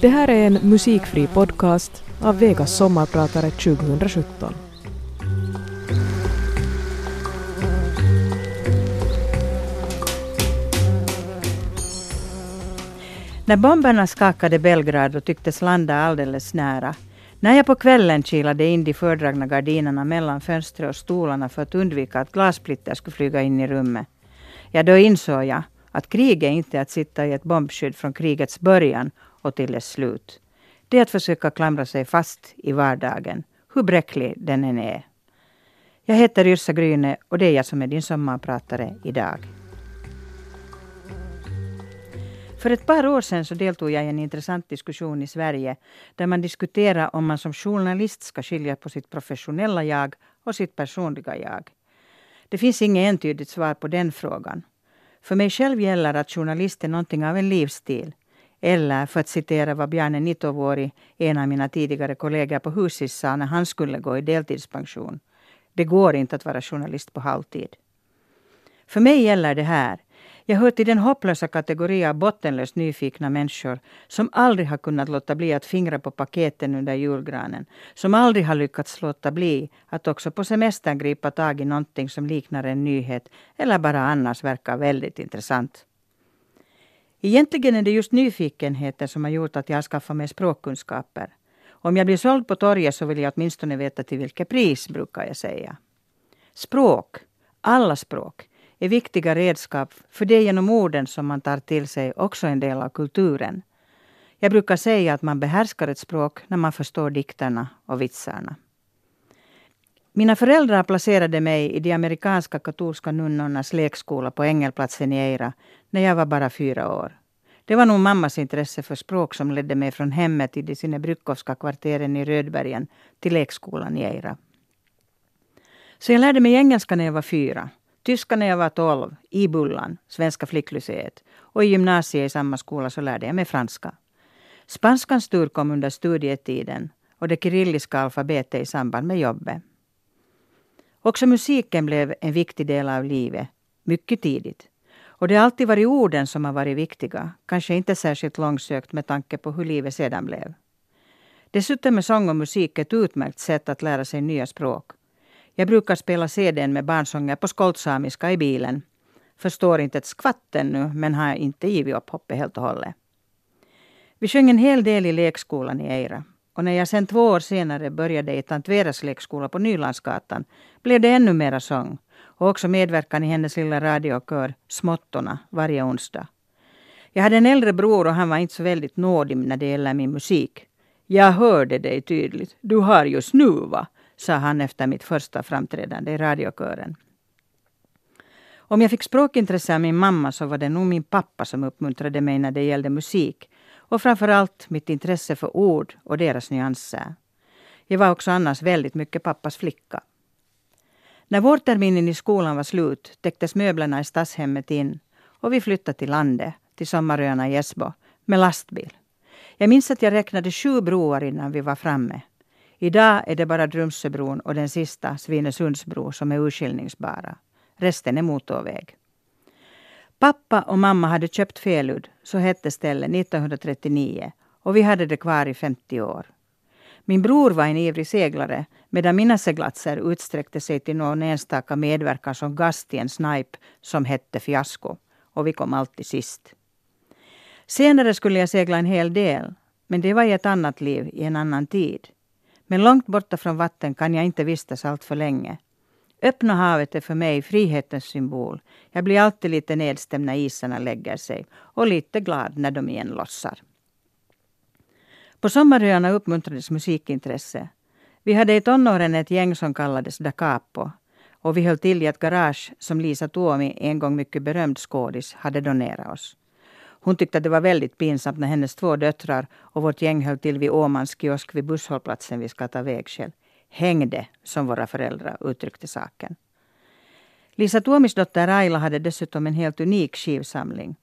Det här är en musikfri podcast av Vegas sommarpratare 2017. När bomberna skakade Belgrad och tycktes landa alldeles nära, när jag på kvällen kilade in de fördragna gardinerna mellan fönstret och stolarna för att undvika att glassplitter skulle flyga in i rummet, ja då insåg jag att krig är inte att sitta i ett bombskydd från krigets början och till dess slut. Det är att försöka klamra sig fast i vardagen, hur bräcklig den än är. Jag heter Yrsa Gryne och det är jag som är din sommarpratare idag. För ett par år sedan så deltog jag i en intressant diskussion i Sverige där man diskuterade om man som journalist ska skilja på sitt professionella jag och sitt personliga jag. Det finns inget entydigt svar på den frågan. För mig själv gäller att journalist är någonting av en livsstil. Eller för att citera vad Bjarne Nitovuori, en av mina tidigare kollegor på Husis, sa när han skulle gå i deltidspension. Det går inte att vara journalist på halvtid. För mig gäller det här. Jag hör till den hopplösa kategori av bottenlöst nyfikna människor som aldrig har kunnat låta bli att fingra på paketen under julgranen. Som aldrig har lyckats låta bli att också på semestern gripa tag i någonting som liknar en nyhet eller bara annars verkar väldigt intressant. Egentligen är det just nyfikenheten som har gjort att jag har skaffat mig språkkunskaper. Om jag blir såld på torget så vill jag åtminstone veta till vilket pris, brukar jag säga. Språk, alla språk, är viktiga redskap för det är genom orden som man tar till sig också en del av kulturen. Jag brukar säga att man behärskar ett språk när man förstår dikterna och vitsarna. Mina föräldrar placerade mig i de amerikanska katolska nunnornas lekskola på Ängelplatsen i Eira när jag var bara fyra år. Det var nog mammas intresse för språk som ledde mig från hemmet i de Sinebrykovska kvarteren i Rödbergen till lekskolan i Eira. Så jag lärde mig engelska när jag var fyra, tyska när jag var tolv, i Bullan, Svenska flicklyseet och i gymnasiet i samma skola så lärde jag mig franska. Spanskans tur kom under studietiden och det kyrilliska alfabetet i samband med jobbet. Också musiken blev en viktig del av livet, mycket tidigt. Och det har alltid varit orden som har varit viktiga, kanske inte särskilt långsökt med tanke på hur livet sedan blev. Dessutom är sång och musik ett utmärkt sätt att lära sig nya språk. Jag brukar spela CDn med barnsånger på skoltsamiska i bilen. Förstår inte ett skvatt ännu, men har inte givit upp hoppet helt och hållet. Vi sjöng en hel del i lekskolan i Eira. Och när jag sen två år senare började i Tant Veras lekskola på Nylandsgatan blev det ännu mera sång och också medverkan i hennes lilla radiokör Smottorna varje onsdag. Jag hade en äldre bror och han var inte så väldigt nådig när det gäller min musik. Jag hörde dig tydligt. Du har ju snuva, sa han efter mitt första framträdande i radiokören. Om jag fick språkintresse av min mamma så var det nog min pappa som uppmuntrade mig när det gällde musik och framför allt mitt intresse för ord och deras nyanser. Jag var också annars väldigt mycket pappas flicka. När vårterminen i skolan var slut täcktes möblerna i stadshemmet in och vi flyttade till landet, till sommaröarna i Esbo, med lastbil. Jag minns att jag räknade sju broar innan vi var framme. Idag är det bara Drumsöbron och den sista, Svinesundsbro, som är urskiljningsbara. Resten är motorväg. Pappa och mamma hade köpt Felud, så hette stället, 1939 och vi hade det kvar i 50 år. Min bror var en ivrig seglare medan mina seglatser utsträckte sig till någon enstaka medverkan som gast i en snipe som hette Fiasko. Och vi kom alltid sist. Senare skulle jag segla en hel del, men det var i ett annat liv, i en annan tid. Men långt borta från vatten kan jag inte vistas allt för länge. Öppna havet är för mig frihetens symbol. Jag blir alltid lite nedstämd när isarna lägger sig och lite glad när de igen lossar. På sommaröarna uppmuntrades musikintresse. Vi hade i tonåren ett gäng som kallades Da Capo och vi höll till i ett garage som Lisa Tuomi, en gång mycket berömd skådis, hade donerat oss. Hon tyckte att det var väldigt pinsamt när hennes två döttrar och vårt gäng höll till vid Åmans kiosk vid busshållplatsen vid Skata vägskäl. Hängde, som våra föräldrar uttryckte saken. Lisa Tuomis dotter Aila hade dessutom en helt unik skivsamling.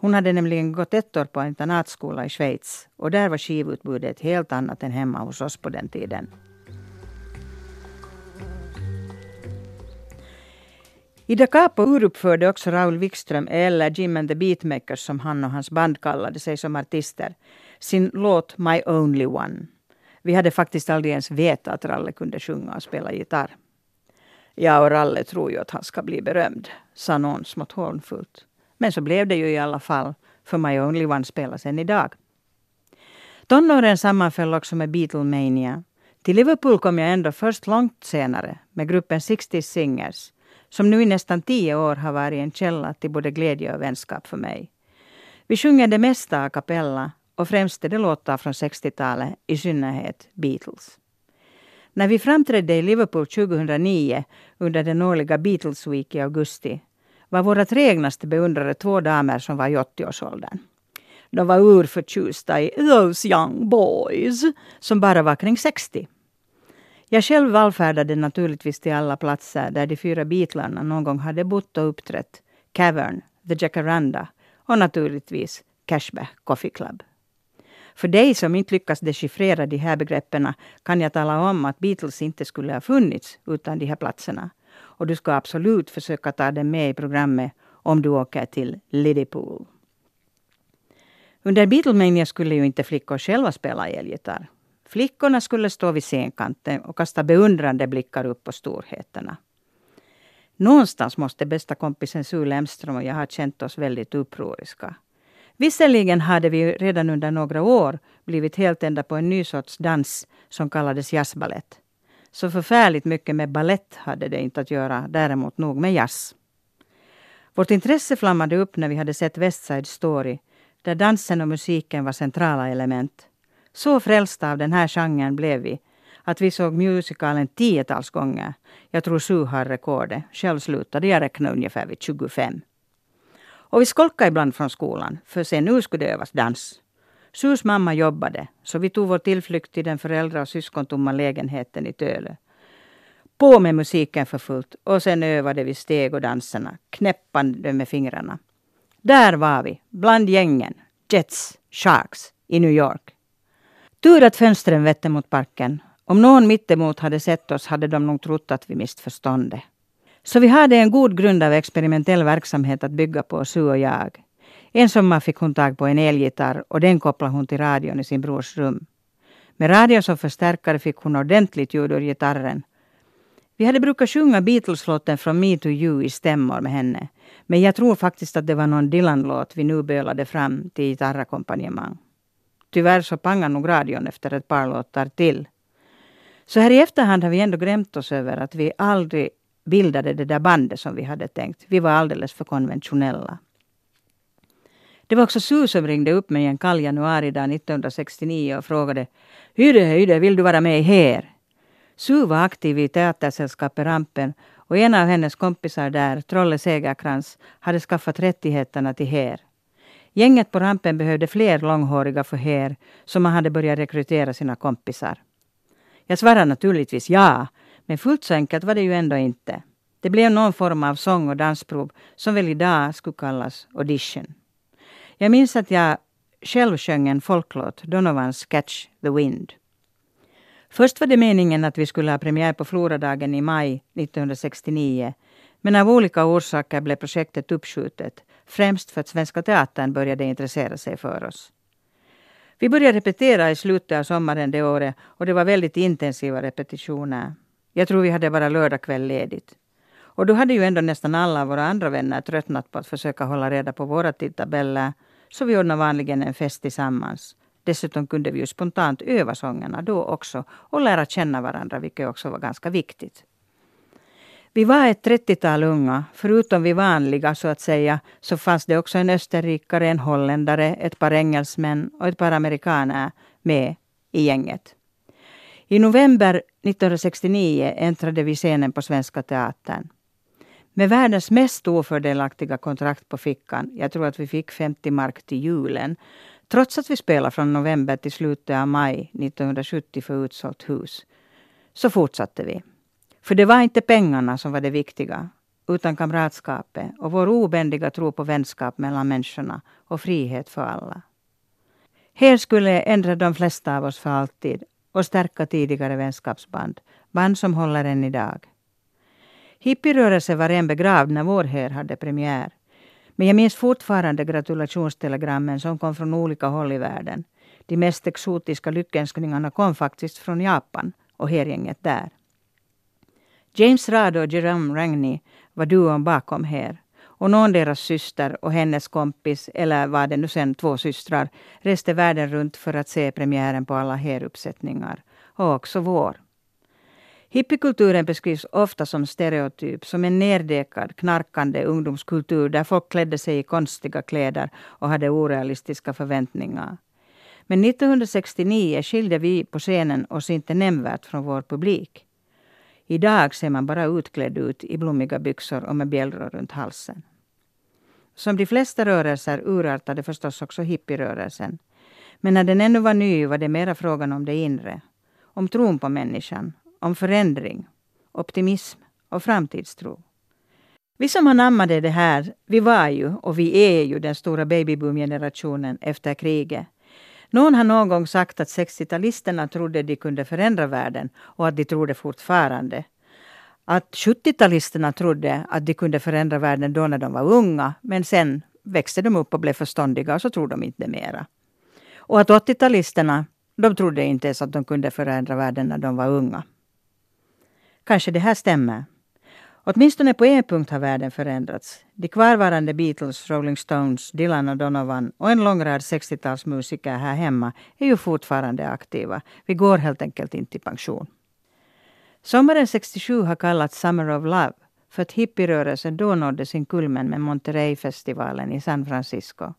Hon hade nämligen gått ett år på internatskola i Schweiz och där var skivutbudet helt annat än hemma hos oss på den tiden. I Da Capo uruppförde också Raul Wikström, eller Jim and the Beatmakers som han och hans band kallade sig som artister, sin låt My Only One. Vi hade faktiskt aldrig ens vetat att Ralle kunde sjunga och spela gitarr. Ja, och Ralle tror ju att han ska bli berömd, sa någon smått hånfullt. Men så blev det ju i alla fall, för My Only One spelas än idag. Tonåren sammanföll också med Beatlemania. Till Liverpool kom jag ändå först långt senare med gruppen 60 Singers som nu i nästan tio år har varit en källa till både glädje och vänskap för mig. Vi sjunger det mesta a cappella och främst är det låtar från 60-talet, i synnerhet Beatles. När vi framträdde i Liverpool 2009 under den årliga Beatles Week i augusti var våra trägnaste beundrare två damer som var i 80-årsåldern. De var urförtjusta i Those Young Boys som bara var kring 60. Jag själv vallfärdade naturligtvis till alla platser där de fyra Beatlarna någon gång hade bott och uppträtt. Cavern, The Jacaranda och naturligtvis Cashback Coffee Club. För dig som inte lyckas dechiffrera de här begreppen kan jag tala om att Beatles inte skulle ha funnits utan de här platserna. Och du ska absolut försöka ta den med i programmet om du åker till Liddypool. Under Beatlemania skulle ju inte flickor själva spela elgitarr. Flickorna skulle stå vid scenkanten och kasta beundrande blickar upp på storheterna. Någonstans måste bästa kompisen Sue Lemström och jag ha känt oss väldigt upproriska. Visserligen hade vi redan under några år blivit helt ända på en ny sorts dans som kallades jazzbalett. Så förfärligt mycket med ballett hade det inte att göra, däremot nog med jazz. Vårt intresse flammade upp när vi hade sett West Side Story, där dansen och musiken var centrala element. Så frälsta av den här genren blev vi att vi såg musikalen tiotals gånger. Jag tror Sue har rekordet. Själv slutade jag räkna ungefär vid 25. Och vi skolkade ibland från skolan, för se nu skulle det övas dans. Sus mamma jobbade, så vi tog vår tillflykt till den föräldra och syskontomma lägenheten i Tölö. På med musiken för fullt och sen övade vi steg och danserna, knäppande med fingrarna. Där var vi, bland gängen, Jets, Sharks, i New York. Tur att fönstren vette mot parken. Om någon mittemot hade sett oss hade de nog trott att vi mist förståndet. Så vi hade en god grund av experimentell verksamhet att bygga på, Sue och jag. En sommar fick hon tag på en elgitarr och den kopplade hon till radion i sin brors rum. Med radion som förstärkare fick hon ordentligt ljud ur gitarren. Vi hade brukat sjunga Beatles-låten från Me to You i stämmor med henne. Men jag tror faktiskt att det var någon Dylan-låt vi nu bölade fram till gitarrackompanjemang. Tyvärr så pangade nog radion efter ett par låtar till. Så här i efterhand har vi ändå grämt oss över att vi aldrig bildade det där bandet som vi hade tänkt. Vi var alldeles för konventionella. Det var också Sue som ringde upp mig en kall januaridag 1969 och frågade Hyde, Hyde, vill du vara med här? Sue var aktiv i teatersällskapet Rampen och en av hennes kompisar där, Trolle Segerkrans, hade skaffat rättigheterna till här. Gänget på rampen behövde fler långhåriga för här, så man hade börjat rekrytera sina kompisar. Jag svarade naturligtvis ja, men fullt så enkelt var det ju ändå inte. Det blev någon form av sång och dansprov som väl idag skulle kallas audition. Jag minns att jag själv sjöng en folklåt, Donovans Catch the Wind. Först var det meningen att vi skulle ha premiär på Floradagen i maj 1969. Men av olika orsaker blev projektet uppskjutet. Främst för att Svenska Teatern började intressera sig för oss. Vi började repetera i slutet av sommaren det året och det var väldigt intensiva repetitioner. Jag tror vi hade bara lördagkväll ledigt. Och då hade ju ändå nästan alla våra andra vänner tröttnat på att försöka hålla reda på våra tidtabeller. Så vi ordnade vanligen en fest tillsammans. Dessutom kunde vi ju spontant öva sångerna då också och lära känna varandra, vilket också var ganska viktigt. Vi var ett trettiotal unga. Förutom vi vanliga så att säga så fanns det också en österrikare, en holländare, ett par engelsmän och ett par amerikaner med i gänget. I november 1969 äntrade vi scenen på Svenska Teatern. Med världens mest ofördelaktiga kontrakt på fickan, jag tror att vi fick 50 mark till julen, trots att vi spelade från november till slutet av maj 1970 för utsålt hus, så fortsatte vi. För det var inte pengarna som var det viktiga, utan kamratskapet och vår obändiga tro på vänskap mellan människorna och frihet för alla. Här skulle jag ändra de flesta av oss för alltid och stärka tidigare vänskapsband, band som håller än idag. Hippierörelsen var en begravd när vår här hade premiär. Men jag minns fortfarande gratulationstelegrammen som kom från olika håll i världen. De mest exotiska lyckönskningarna kom faktiskt från Japan och hergänget där. James Rado och Jerome Rangney var duon bakom här. Och någon deras syster och hennes kompis, eller var det nu sen två systrar, reste världen runt för att se premiären på alla heruppsättningar. Och också vår. Hippiekulturen beskrivs ofta som stereotyp, som en nerdekad, knarkande ungdomskultur där folk klädde sig i konstiga kläder och hade orealistiska förväntningar. Men 1969 skilde vi på scenen oss inte nämnvärt från vår publik. Idag ser man bara utklädd ut i blommiga byxor och med bjällror runt halsen. Som de flesta rörelser urartade förstås också hippierörelsen. Men när den ännu var ny var det mera frågan om det inre. Om tron på människan, om förändring, optimism och framtidstro. Vi som anammade det här, vi var ju och vi är ju den stora babyboom-generationen efter kriget. Någon har någon gång sagt att 60-talisterna trodde de kunde förändra världen och att de tror det fortfarande. Att 70-talisterna trodde att de kunde förändra världen då när de var unga, men sen växte de upp och blev förståndiga och så tror de inte mera. Och att 80-talisterna, de trodde inte ens att de kunde förändra världen när de var unga. Kanske det här stämmer. Åtminstone på en punkt har världen förändrats. De kvarvarande Beatles, Rolling Stones, Dylan och Donovan och en lång rad 60-talsmusiker här hemma är ju fortfarande aktiva. Vi går helt enkelt inte i pension. Sommaren 67 har kallats Summer of Love för att hippierörelsen då nådde sin kulmen med Monterey-festivalen i San Francisco.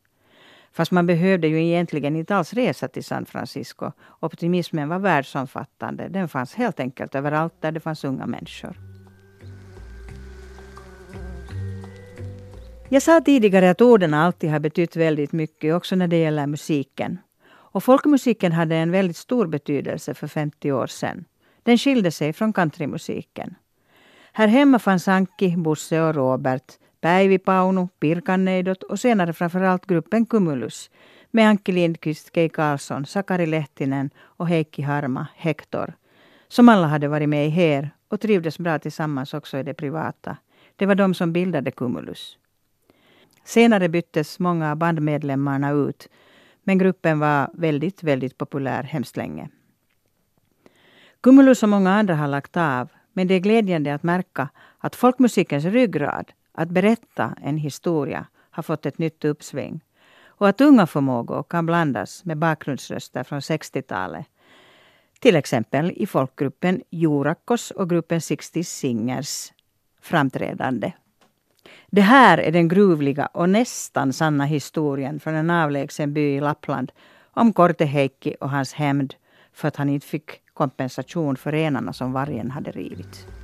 Fast man behövde ju egentligen inte alls resa till San Francisco. Optimismen var världsomfattande. Den fanns helt enkelt överallt där det fanns unga människor. Jag sa tidigare att orden alltid har betytt väldigt mycket, också när det gäller musiken. Och folkmusiken hade en väldigt stor betydelse för 50 år sedan. Den skilde sig från countrymusiken. Här hemma fanns Anki, Bosse och Robert, Päivi Paunu, Pirkanneidot och senare framförallt gruppen Cumulus med Anki Lindqvist, Kei Karlsson, Sakari Lehtinen och Heikki Harma, Hector, som alla hade varit med i HER och trivdes bra tillsammans också i det privata. Det var de som bildade Cumulus. Senare byttes många av bandmedlemmarna ut, men gruppen var väldigt, väldigt populär hemskt länge. Cumulus och många andra har lagt av, men det är glädjande att märka att folkmusikens ryggrad, att berätta en historia, har fått ett nytt uppsving. Och att unga förmågor kan blandas med bakgrundsröster från 60-talet. Till exempel i folkgruppen Jurakos och gruppen 60 Singers framträdande. Det här är den gruvliga och nästan sanna historien från en avlägsen by i Lappland om Korte Heikki och hans hämnd för att han inte fick kompensation för renarna som vargen hade rivit.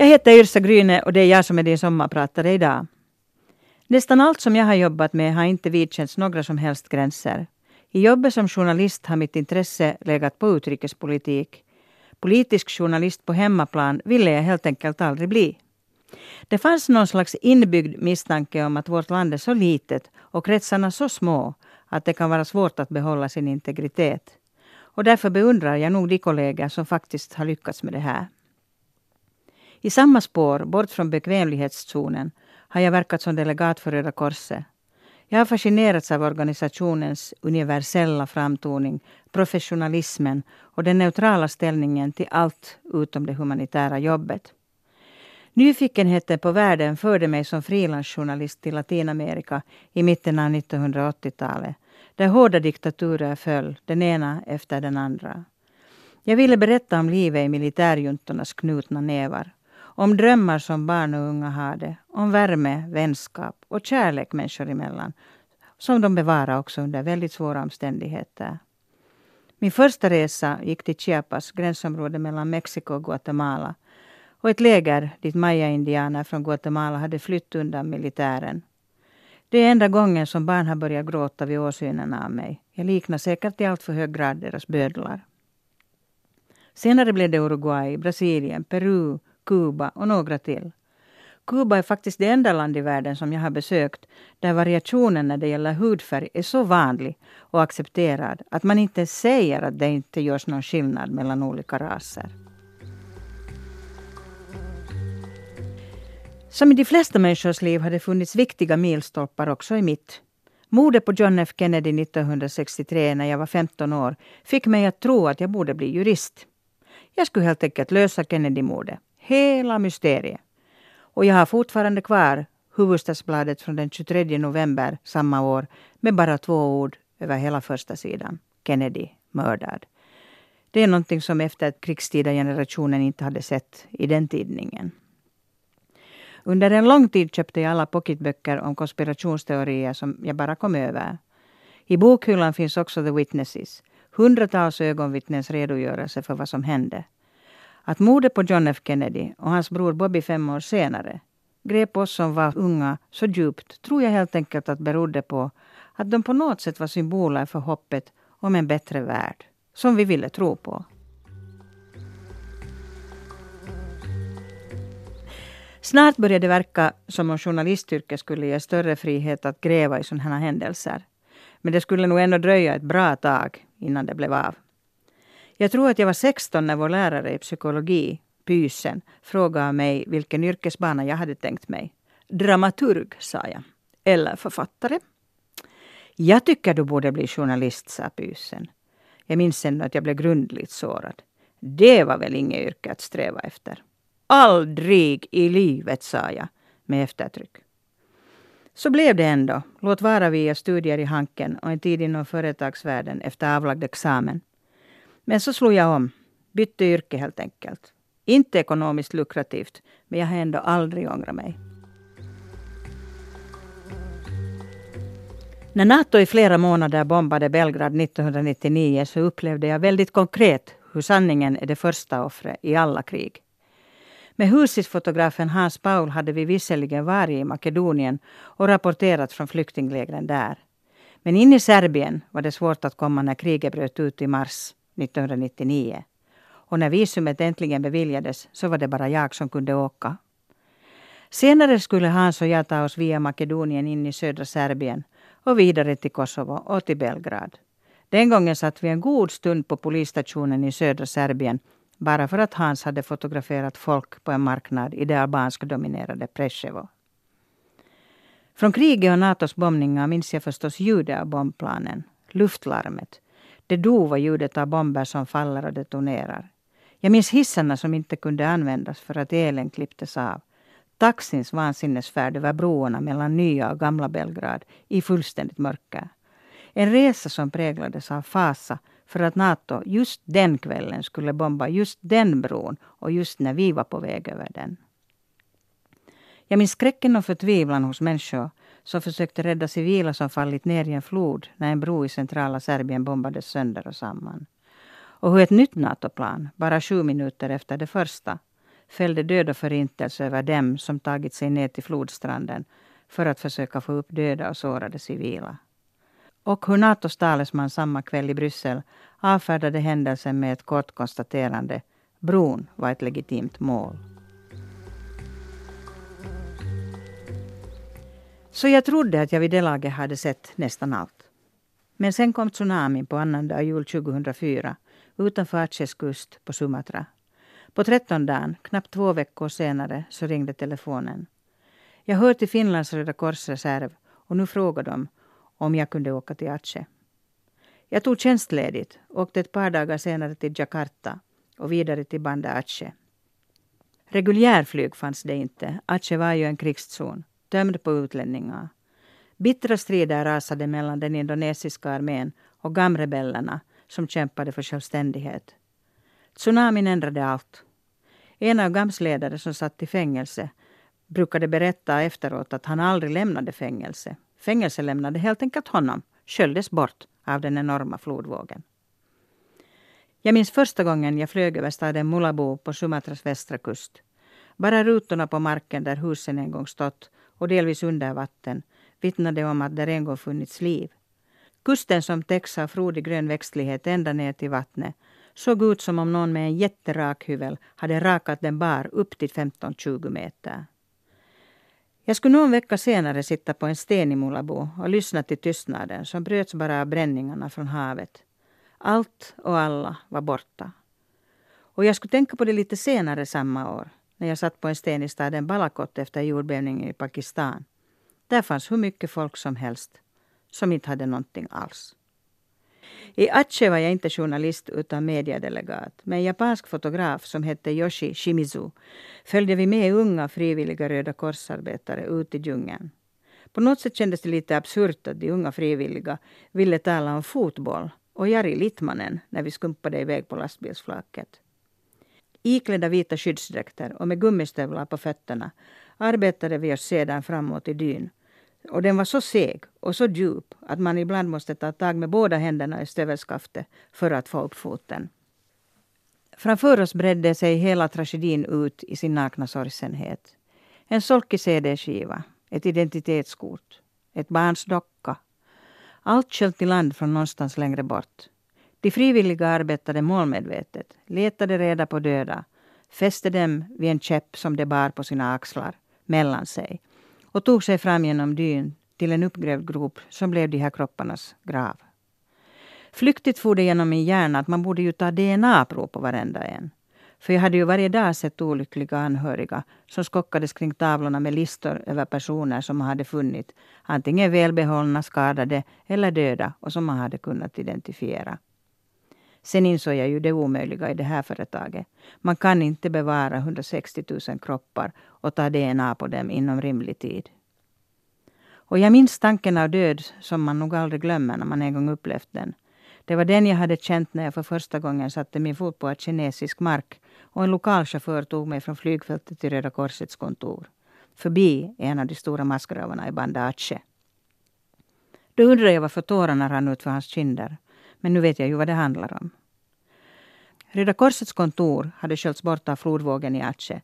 Jag heter Yrsa Gryne och det är jag som är din sommarpratare idag. Nästan allt som jag har jobbat med har inte vidkänts några som helst gränser. I jobbet som journalist har mitt intresse legat på utrikespolitik. Politisk journalist på hemmaplan ville jag helt enkelt aldrig bli. Det fanns någon slags inbyggd misstanke om att vårt land är så litet och kretsarna så små att det kan vara svårt att behålla sin integritet. Och därför beundrar jag nog de kollegor som faktiskt har lyckats med det här. I samma spår, bort från bekvämlighetszonen, har jag verkat som delegat för Röda Korset. Jag har fascinerats av organisationens universella framtoning, professionalismen och den neutrala ställningen till allt utom det humanitära jobbet. Nyfikenheten på världen förde mig som frilansjournalist till Latinamerika i mitten av 1980-talet, där hårda diktaturer föll, den ena efter den andra. Jag ville berätta om livet i militärjuntornas knutna nävar. Om drömmar som barn och unga hade. Om värme, vänskap och kärlek människor emellan. Som de bevarade också under väldigt svåra omständigheter. Min första resa gick till Chiapas, gränsområdet mellan Mexiko och Guatemala och ett läger dit maya-indianer från Guatemala hade flytt undan militären. Det är enda gången som barn har börjat gråta vid åsynen av mig. Jag liknar säkert i allt för hög grad deras bödlar. Senare blev det Uruguay, Brasilien, Peru, Kuba och några till. Kuba är faktiskt det enda land i världen som jag har besökt där variationen när det gäller hudfärg är så vanlig och accepterad att man inte säger att det inte görs någon skillnad mellan olika raser. Som i de flesta människors liv har det funnits viktiga milstolpar också i mitt. Mordet på John F Kennedy 1963 när jag var 15 år fick mig att tro att jag borde bli jurist. Jag skulle helt enkelt lösa Kennedy-mordet. Hela mysteriet. Och jag har fortfarande kvar Hufvudstadsbladet från den 23 november samma år med bara två ord över hela första sidan. Kennedy mördad. Det är någonting som efter krigstida generationen inte hade sett i den tidningen. Under en lång tid köpte jag alla pocketböcker om konspirationsteorier som jag bara kom över. I bokhyllan finns också The Witnesses. Hundratals ögonvittnens redogörelse för vad som hände. Att mordet på John F Kennedy och hans bror Bobby fem år senare grep oss som var unga så djupt tror jag helt enkelt att berodde på att de på något sätt var symboler för hoppet om en bättre värld som vi ville tro på. Snart började det verka som om journalistyrket skulle ge större frihet att gräva i sådana här händelser. Men det skulle nog ändå dröja ett bra tag innan det blev av. Jag tror att jag var 16 när vår lärare i psykologi, Pysen, frågade mig vilken yrkesbana jag hade tänkt mig. Dramaturg, sa jag. Eller författare. Jag tycker du borde bli journalist, sa Pysen. Jag minns ännu att jag blev grundligt sårad. Det var väl inget yrke att sträva efter. Aldrig i livet, sa jag med eftertryck. Så blev det ändå, låt vara via studier i Hanken och en tid inom företagsvärlden efter avlagd examen. Men så slog jag om, bytte yrke helt enkelt. Inte ekonomiskt lukrativt, men jag har ändå aldrig ångrat mig. När Nato i flera månader bombade Belgrad 1999 så upplevde jag väldigt konkret hur sanningen är det första offret i alla krig. Med husisfotografen Hans Paul hade vi visserligen varit i Makedonien och rapporterat från flyktinglägren där. Men in i Serbien var det svårt att komma när kriget bröt ut i mars 1999. Och när visumet äntligen beviljades så var det bara jag som kunde åka. Senare skulle Hans och jag ta oss via Makedonien in i södra Serbien och vidare till Kosovo och till Belgrad. Den gången satt vi en god stund på polisstationen i södra Serbien bara för att Hans hade fotograferat folk på en marknad i det albansk-dominerade Preševo. Från kriget och Natos bombningar minns jag förstås ljudet av bombplanen, luftlarmet, det dova ljudet av bomber som faller och detonerar. Jag minns hissarna som inte kunde användas för att elen klipptes av. Taxins vansinnesfärd över broarna mellan nya och gamla Belgrad i fullständigt mörker. En resa som präglades av fasa för att Nato just den kvällen skulle bomba just den bron och just när vi var på väg över den. Jag minns skräcken och förtvivlan hos människor som försökte rädda civila som fallit ner i en flod när en bro i centrala Serbien bombades sönder och samman. Och hur ett nytt NATO-plan, bara sju minuter efter det första, fällde död och förintelse över dem som tagit sig ner till flodstranden för att försöka få upp döda och sårade civila. Och hur Natos talesman samma kväll i Bryssel avfärdade händelsen med ett kort konstaterande. Bron var ett legitimt mål. Så jag trodde att jag vid det laget hade sett nästan allt. Men sen kom tsunamin på annandag jul 2004 utanför Acehs kust på Sumatra. På trettondagen, knappt två veckor senare, så ringde telefonen. Jag hör till Finlands Röda Korsreserv och nu frågar de om jag kunde åka till Aceh. Jag tog tjänstledigt och åkte ett par dagar senare till Jakarta och vidare till Banda Aceh. Reguljärflyg fanns det inte. Aceh var ju en krigszon, tömd på utlänningar. Bittra strider rasade mellan den indonesiska armén och gamrebellerna som kämpade för självständighet. Tsunamin ändrade allt. En av GAMS ledare som satt i fängelse brukade berätta efteråt att han aldrig lämnade fängelse. Fängelse lämnade helt enkelt honom, sköljdes bort av den enorma flodvågen. Jag minns första gången jag flög över staden Mulabo på Sumatras västra kust. Bara rutorna på marken där husen en gång stått och delvis under vatten vittnade om att där en gång funnits liv. Kusten som täcks av frodig grön växtlighet ända ner till vattnet såg ut som om någon med en jätterak hyvel hade rakat den bar upp till 15-20 meter. Jag skulle någon vecka senare sitta på en sten i Mulabo och lyssna till tystnaden som bröts bara av bränningarna från havet. Allt och alla var borta. Och jag skulle tänka på det lite senare samma år när jag satt på en sten i staden Balakot efter jordbävningen i Pakistan. Där fanns hur mycket folk som helst. som inte hade någonting alls. I Aceh var jag inte journalist utan mediedelegat. Men en japansk fotograf som hette Yoshi Shimizu följde vi med unga frivilliga Röda korsarbetare ut i djungeln. På något sätt kändes det lite absurt att de unga frivilliga ville tala om fotboll och Jari Littmanen när vi skumpade iväg på lastbilsflaket. Iklädda vita skyddsdräkter och med gummistövlar på fötterna arbetade vi oss sedan framåt i dyn. Och den var så seg och så djup att man ibland måste ta tag med båda händerna i stövelskaftet för att få upp foten. Framför oss bredde sig hela tragedin ut i sin nakna sorgsenhet. En solkig CD-skiva, ett identitetskort, ett barns docka. Allt sköljt i land från någonstans längre bort. De frivilliga arbetade målmedvetet, letade reda på döda, fäste dem vid en käpp som de bar på sina axlar, mellan sig och tog sig fram genom dyn till en uppgrävd grop som blev de här kropparnas grav. Flyktigt for det genom min hjärna att man borde ju ta DNA-prov på varenda en. För jag hade ju varje dag sett olyckliga anhöriga som skockades kring tavlorna med listor över personer som man hade funnit antingen välbehållna, skadade eller döda och som man hade kunnat identifiera. Sen insåg jag ju det omöjliga i det här företaget. Man kan inte bevara 160 000 kroppar och ta DNA på dem inom rimlig tid. Och jag minns tanken av död som man nog aldrig glömmer när man en gång upplevt den. Det var den jag hade känt när jag för första gången satte min fot på kinesisk mark och en lokalchaufför tog mig från flygfältet till Röda Korsets kontor. Förbi en av de stora massgravarna i Banda Aceh. Då undrade jag varför tårarna rann ut för hans kinder. Men nu vet jag ju vad det handlar om. Röda Korsets kontor hade sköljts bort av flodvågen i Aceh.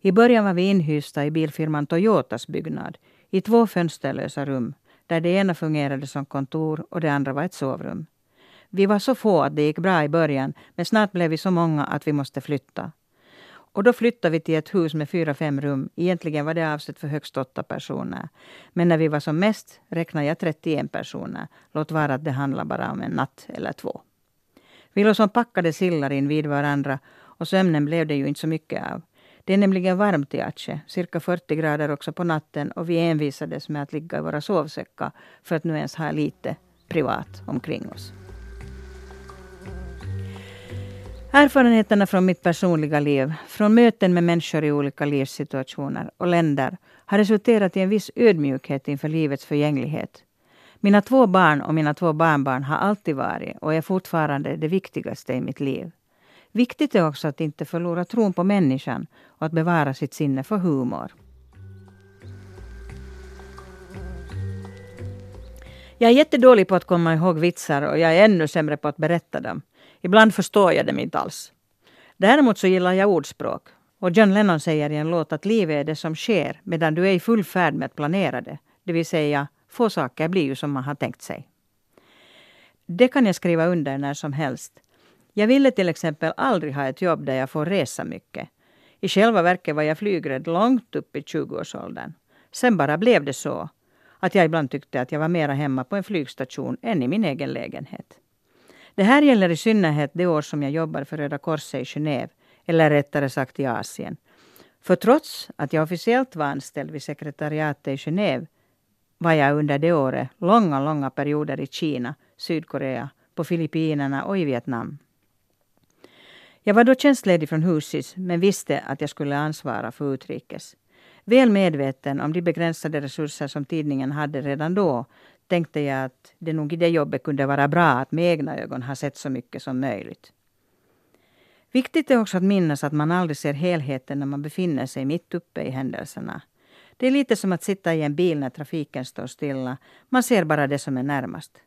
I början var vi inhysta i bilfirman Toyotas byggnad i två fönsterlösa rum där det ena fungerade som kontor och det andra var ett sovrum. Vi var så få att det gick bra i början men snart blev vi så många att vi måste flytta. Och då flyttade vi till ett hus med fyra, fem rum. Egentligen var det avsett för högst åtta personer. Men när vi var som mest räknade jag 31 personer. Låt vara att det handlade bara om en natt eller två. Vi låg som packade sillar invid varandra och sömnen blev det ju inte så mycket av. Det är nämligen varmt i Aceh, cirka 40 grader också på natten och vi envisades med att ligga i våra sovsäckar för att nu ens ha lite privat omkring oss. Erfarenheterna från mitt personliga liv, från möten med människor i olika livssituationer och länder har resulterat i en viss ödmjukhet inför livets förgänglighet. Mina två barn och mina två barnbarn har alltid varit och är fortfarande det viktigaste i mitt liv. Viktigt är också att inte förlora tron på människan och att bevara sitt sinne för humor. Jag är jättedålig på att komma ihåg vitsar och jag är ännu sämre på att berätta dem. Ibland förstår jag dem inte alls. Däremot så gillar jag ordspråk. Och John Lennon säger i en låt att livet är det som sker medan du är i full färd med att planera det. Det vill säga, få saker blir ju som man har tänkt sig. Det kan jag skriva under när som helst. Jag ville till exempel aldrig ha ett jobb där jag får resa mycket. I själva verket var jag flygrädd långt upp i 20-årsåldern. Sen bara blev det så att jag ibland tyckte att jag var mera hemma på en flygstation än i min egen lägenhet. Det här gäller i synnerhet det år som jag jobbade för Röda Korset i Genève, eller rättare sagt i Asien. För trots att jag officiellt var anställd vid sekretariatet i Genève var jag under det året långa, långa perioder i Kina, Sydkorea, på Filippinerna och i Vietnam. Jag var då tjänstledig från husis men visste att jag skulle ansvara för utrikes. Väl medveten om de begränsade resurser som tidningen hade redan då tänkte jag att det nog i det jobbet kunde vara bra att med egna ögon ha sett så mycket som möjligt. Viktigt är också att minnas att man aldrig ser helheten när man befinner sig mitt uppe i händelserna. Det är lite som att sitta i en bil när trafiken står stilla. Man ser bara det som är närmast.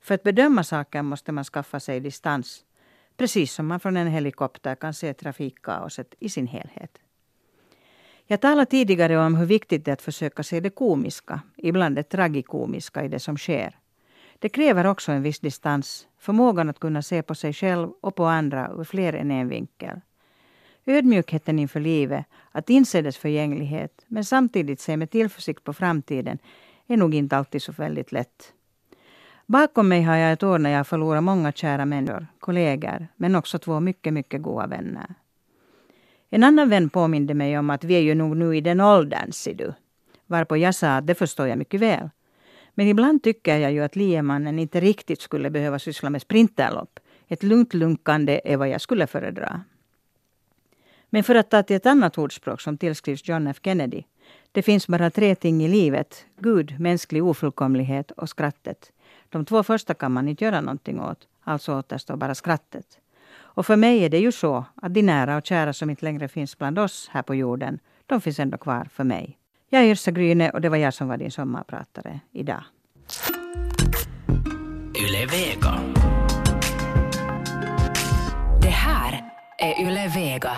För att bedöma saker måste man skaffa sig distans. Precis som man från en helikopter kan se trafikkaoset i sin helhet. Jag talade tidigare om hur viktigt det är att försöka se det komiska, ibland det tragikomiska i det som sker. Det kräver också en viss distans, förmågan att kunna se på sig själv och på andra ur fler än en vinkel. Ödmjukheten inför livet, att inse dess förgänglighet, men samtidigt se med tillförsikt på framtiden, är nog inte alltid så väldigt lätt. Bakom mig har jag ett år när jag förlorat många kära människor, kollegor, men också två mycket, mycket goda vänner. En annan vän påminde mig om att vi är ju nog nu i den åldern, ser du. Varpå jag sa att det förstår jag mycket väl. Men ibland tycker jag ju att liemannen inte riktigt skulle behöva syssla med sprinterlopp. Ett lugnt lunkande är vad jag skulle föredra. Men för att ta till ett annat ordspråk som tillskrivs John F Kennedy. Det finns bara tre ting i livet. Gud, mänsklig ofullkomlighet och skrattet. De två första kan man inte göra någonting åt. Alltså återstår bara skrattet. Och för mig är det ju så att de nära och kära som inte längre finns bland oss här på jorden, de finns ändå kvar för mig. Jag är Yrsa Gryne och det var jag som var din sommarpratare idag. Yle Vega. Det här är Yle Vega.